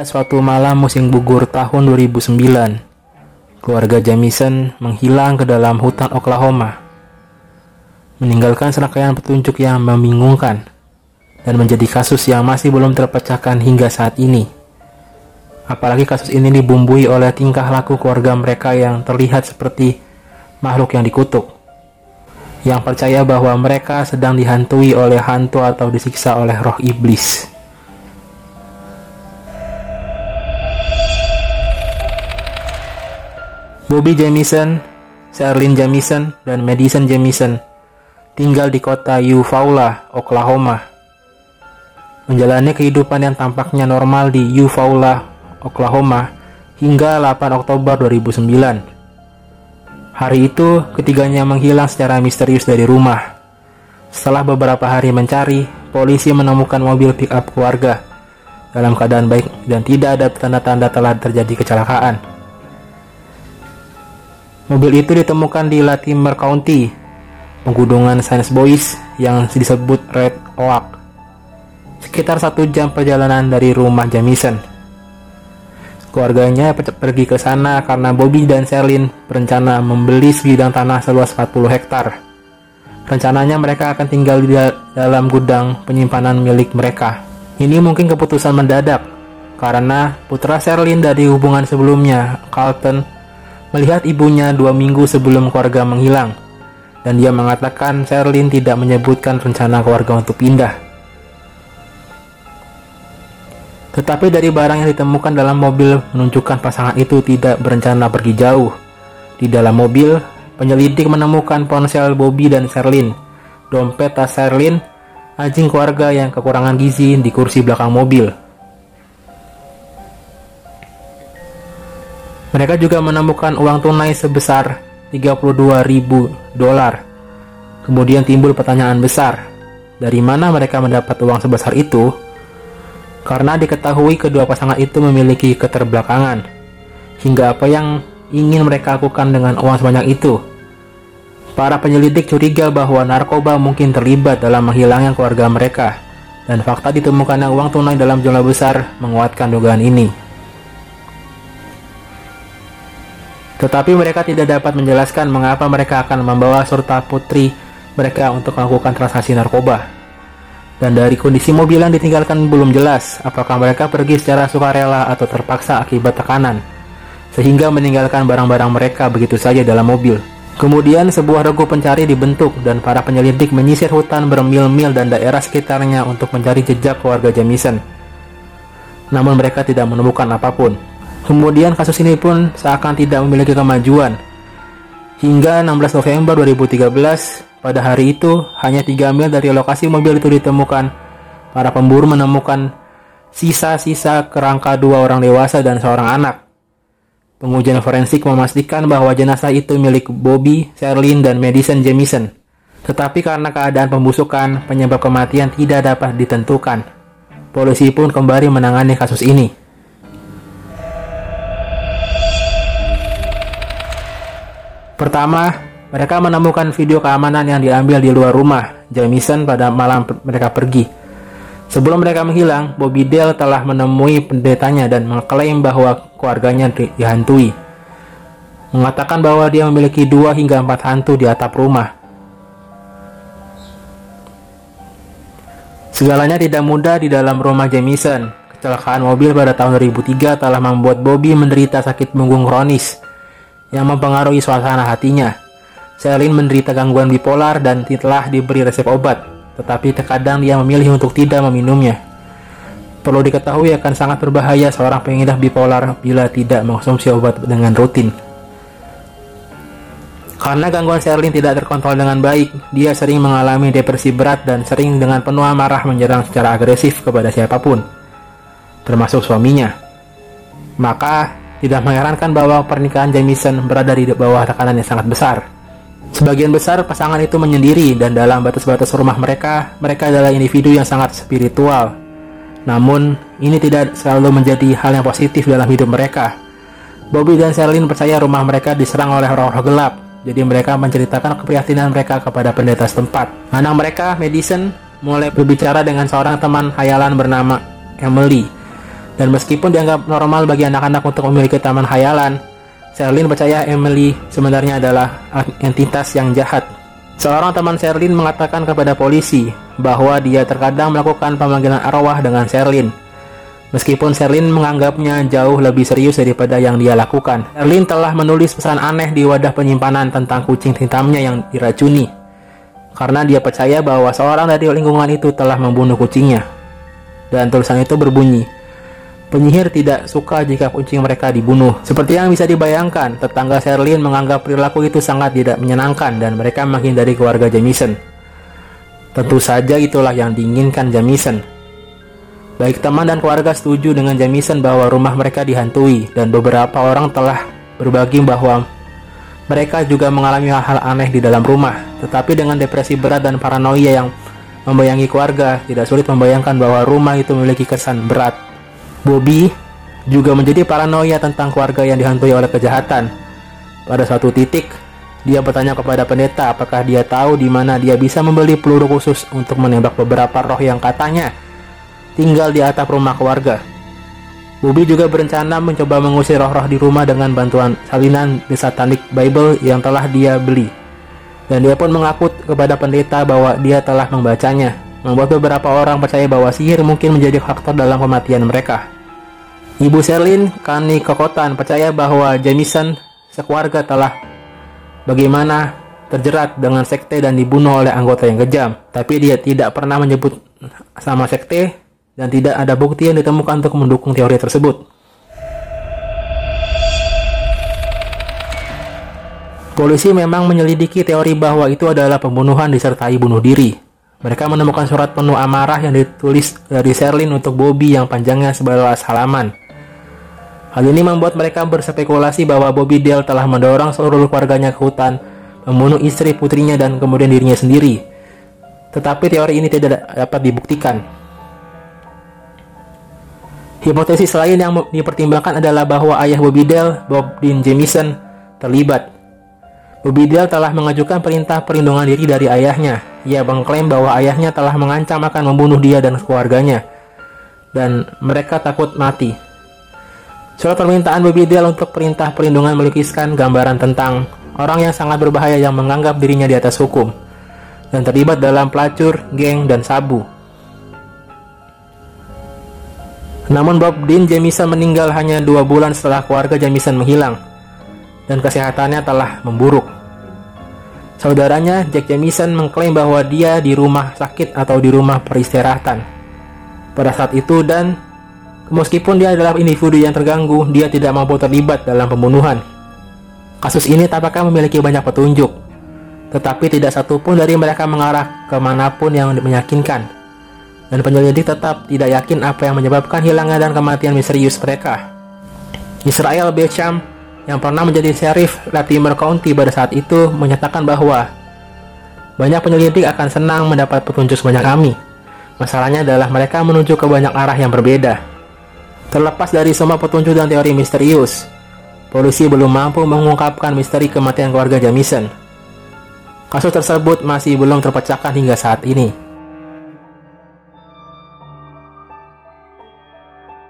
Pada suatu malam musim gugur tahun 2009, keluarga Jamison menghilang ke dalam hutan Oklahoma, meninggalkan serangkaian petunjuk yang membingungkan dan menjadi kasus yang masih belum terpecahkan hingga saat ini. Apalagi kasus ini dibumbui oleh tingkah laku keluarga mereka yang terlihat seperti makhluk yang dikutuk. Yang percaya bahwa mereka sedang dihantui oleh hantu atau disiksa oleh roh iblis. Bobby Jamison, Sherlyn Jamison, dan Madison Jamison tinggal di kota Eufaula, Oklahoma. Menjalani kehidupan yang tampaknya normal di Eufaula, Oklahoma hingga 8 Oktober 2009. Hari itu, ketiganya menghilang secara misterius dari rumah. Setelah beberapa hari mencari, polisi menemukan mobil pick-up keluarga dalam keadaan baik dan tidak ada tanda-tanda telah terjadi kecelakaan. Mobil itu ditemukan di Latimer County, penggunungan Saint Boys yang disebut Red Oak. Sekitar satu jam perjalanan dari rumah Jamison. Keluarganya pergi ke sana karena Bobby dan Sherlyn berencana membeli sebidang tanah seluas 40 hektar. Rencananya mereka akan tinggal di dalam gudang penyimpanan milik mereka. Ini mungkin keputusan mendadak, karena putra Sherlyn dari hubungan sebelumnya, Carlton, melihat ibunya dua minggu sebelum keluarga menghilang, dan dia mengatakan Sherlyn tidak menyebutkan rencana keluarga untuk pindah. Tetapi dari barang yang ditemukan dalam mobil menunjukkan pasangan itu tidak berencana pergi jauh. Di dalam mobil, penyelidik menemukan ponsel Bobby dan Sherlyn, dompet tas Sherlyn, anjing keluarga yang kekurangan gizi di kursi belakang mobil. Mereka juga menemukan uang tunai sebesar 32 ribu dolar. Kemudian timbul pertanyaan besar, dari mana mereka mendapat uang sebesar itu? Karena diketahui kedua pasangan itu memiliki keterbelakangan. Hingga apa yang ingin mereka lakukan dengan uang sebanyak itu? Para penyelidik curiga bahwa narkoba mungkin terlibat dalam menghilangnya keluarga mereka, dan fakta ditemukannya uang tunai dalam jumlah besar menguatkan dugaan ini. Tetapi mereka tidak dapat menjelaskan mengapa mereka akan membawa serta putri mereka untuk melakukan transaksi narkoba. Dan dari kondisi mobil yang ditinggalkan belum jelas apakah mereka pergi secara sukarela atau terpaksa akibat tekanan, sehingga meninggalkan barang-barang mereka begitu saja dalam mobil. Kemudian sebuah regu pencari dibentuk dan para penyelidik menyisir hutan bermil-mil dan daerah sekitarnya untuk mencari jejak keluarga Jamison. Namun mereka tidak menemukan apa pun. Kemudian kasus ini pun seakan tidak memiliki kemajuan. Hingga 16 November 2013, pada hari itu hanya 3 mil dari lokasi mobil itu ditemukan. Para pemburu menemukan sisa-sisa kerangka dua orang dewasa dan seorang anak. Pengujian forensik memastikan bahwa jenazah itu milik Bobby, Sherlyn, dan Madison Jamison. Tetapi karena keadaan pembusukan, penyebab kematian tidak dapat ditentukan. Polisi pun kembali menangani kasus ini. Pertama, mereka menemukan video keamanan yang diambil di luar rumah Jamison pada malam mereka pergi. Sebelum mereka menghilang, Bobby Dale telah menemui pendetanya dan mengklaim bahwa keluarganya dihantui. Mengatakan bahwa dia memiliki dua hingga empat hantu di atap rumah. Segalanya tidak mudah di dalam rumah Jamison. Kecelakaan mobil pada tahun 2003 telah membuat Bobby menderita sakit punggung kronis yang mempengaruhi suasana hatinya. Selin menderita gangguan bipolar dan telah diberi resep obat, tetapi terkadang dia memilih untuk tidak meminumnya. Perlu diketahui akan sangat berbahaya seorang pengidap bipolar bila tidak mengonsumsi obat dengan rutin. Karena gangguan Sherlyn tidak terkontrol dengan baik, dia sering mengalami depresi berat dan sering dengan penuh amarah menyerang secara agresif kepada siapa pun, termasuk suaminya. Maka, tidak mengherankan bahwa pernikahan Jamison berada di bawah tekanan yang sangat besar. Sebagian besar pasangan itu menyendiri dan dalam batas-batas rumah mereka, mereka adalah individu yang sangat spiritual. Namun, ini tidak selalu menjadi hal yang positif dalam hidup mereka. Bobby dan Sherlyn percaya rumah mereka diserang oleh roh-roh gelap, jadi mereka menceritakan keprihatinan mereka kepada pendeta setempat. Anak mereka, Madison, mulai berbicara dengan seorang teman hayalan bernama Emily Dan meskipun dianggap normal bagi anak-anak untuk memiliki taman khayalan, Sherlyn percaya Emily sebenarnya adalah entitas yang jahat. Seorang teman Sherlyn mengatakan kepada polisi bahwa dia terkadang melakukan pemanggilan arwah dengan Sherlyn. Meskipun Sherlyn menganggapnya jauh lebih serius daripada yang dia lakukan. Sherlyn telah menulis pesan aneh di wadah penyimpanan tentang kucing hitamnya yang diracuni. Karena dia percaya bahwa seorang dari lingkungan itu telah membunuh kucingnya. Dan tulisan itu berbunyi, Penyihir tidak suka jika kucing mereka dibunuh. Seperti yang bisa dibayangkan, tetangga Sherlyn menganggap perilaku itu sangat tidak menyenangkan dan mereka menghindari keluarga Jamison. Tentu saja itulah yang diinginkan Jamison. Baik teman dan keluarga setuju dengan Jamison bahwa rumah mereka dihantui dan beberapa orang telah berbagi bahwa mereka juga mengalami hal-hal aneh di dalam rumah. Tetapi dengan depresi berat dan paranoia yang membayangi keluarga, tidak sulit membayangkan bahwa rumah itu memiliki kesan berat Bobby juga menjadi paranoia tentang keluarga yang dihantui oleh kejahatan. Pada suatu titik, dia bertanya kepada pendeta apakah dia tahu di mana dia bisa membeli peluru khusus untuk menembak beberapa roh yang katanya tinggal di atap rumah keluarga. Bobby juga berencana mencoba mengusir roh-roh di rumah dengan bantuan salinan The Satanic Bible yang telah dia beli. Dan dia pun mengaku kepada pendeta bahwa dia telah membacanya membuat beberapa orang percaya bahwa sihir mungkin menjadi faktor dalam kematian mereka. Ibu Sherlyn, Kani Kokotan, percaya bahwa Jamison sekeluarga telah bagaimana terjerat dengan sekte dan dibunuh oleh anggota yang kejam. Tapi dia tidak pernah menyebut sama sekte dan tidak ada bukti yang ditemukan untuk mendukung teori tersebut. Polisi memang menyelidiki teori bahwa itu adalah pembunuhan disertai bunuh diri. Mereka menemukan surat penuh amarah yang ditulis dari Sherlyn untuk Bobby yang panjangnya sebelas halaman. Hal ini membuat mereka berspekulasi bahwa Bobby Dale telah mendorong seluruh keluarganya ke hutan, membunuh istri putrinya dan kemudian dirinya sendiri. Tetapi teori ini tidak dapat dibuktikan. Hipotesis lain yang dipertimbangkan adalah bahwa ayah Bobby Dale, Bob Dean Jamison, terlibat. Bobby Dale telah mengajukan perintah perlindungan diri dari ayahnya, ia mengklaim bahwa ayahnya telah mengancam akan membunuh dia dan keluarganya, dan mereka takut mati. Surat permintaan Bobby untuk perintah perlindungan melukiskan gambaran tentang orang yang sangat berbahaya yang menganggap dirinya di atas hukum, dan terlibat dalam pelacur, geng, dan sabu. Namun Bob Dean Jamison meninggal hanya dua bulan setelah keluarga Jamison menghilang, dan kesehatannya telah memburuk. Saudaranya, Jack Jamison mengklaim bahwa dia di rumah sakit atau di rumah peristirahatan. Pada saat itu dan meskipun dia adalah individu yang terganggu, dia tidak mampu terlibat dalam pembunuhan. Kasus ini tampaknya memiliki banyak petunjuk, tetapi tidak satupun dari mereka mengarah ke mana pun yang meyakinkan. Dan penyelidik tetap tidak yakin apa yang menyebabkan hilangnya dan kematian misterius mereka. Israel Becham yang pernah menjadi sheriff Latimer County pada saat itu menyatakan bahwa banyak penyelidik akan senang mendapat petunjuk sebanyak kami. Masalahnya adalah mereka menuju ke banyak arah yang berbeda. Terlepas dari semua petunjuk dan teori misterius, polisi belum mampu mengungkapkan misteri kematian keluarga Jamison. Kasus tersebut masih belum terpecahkan hingga saat ini.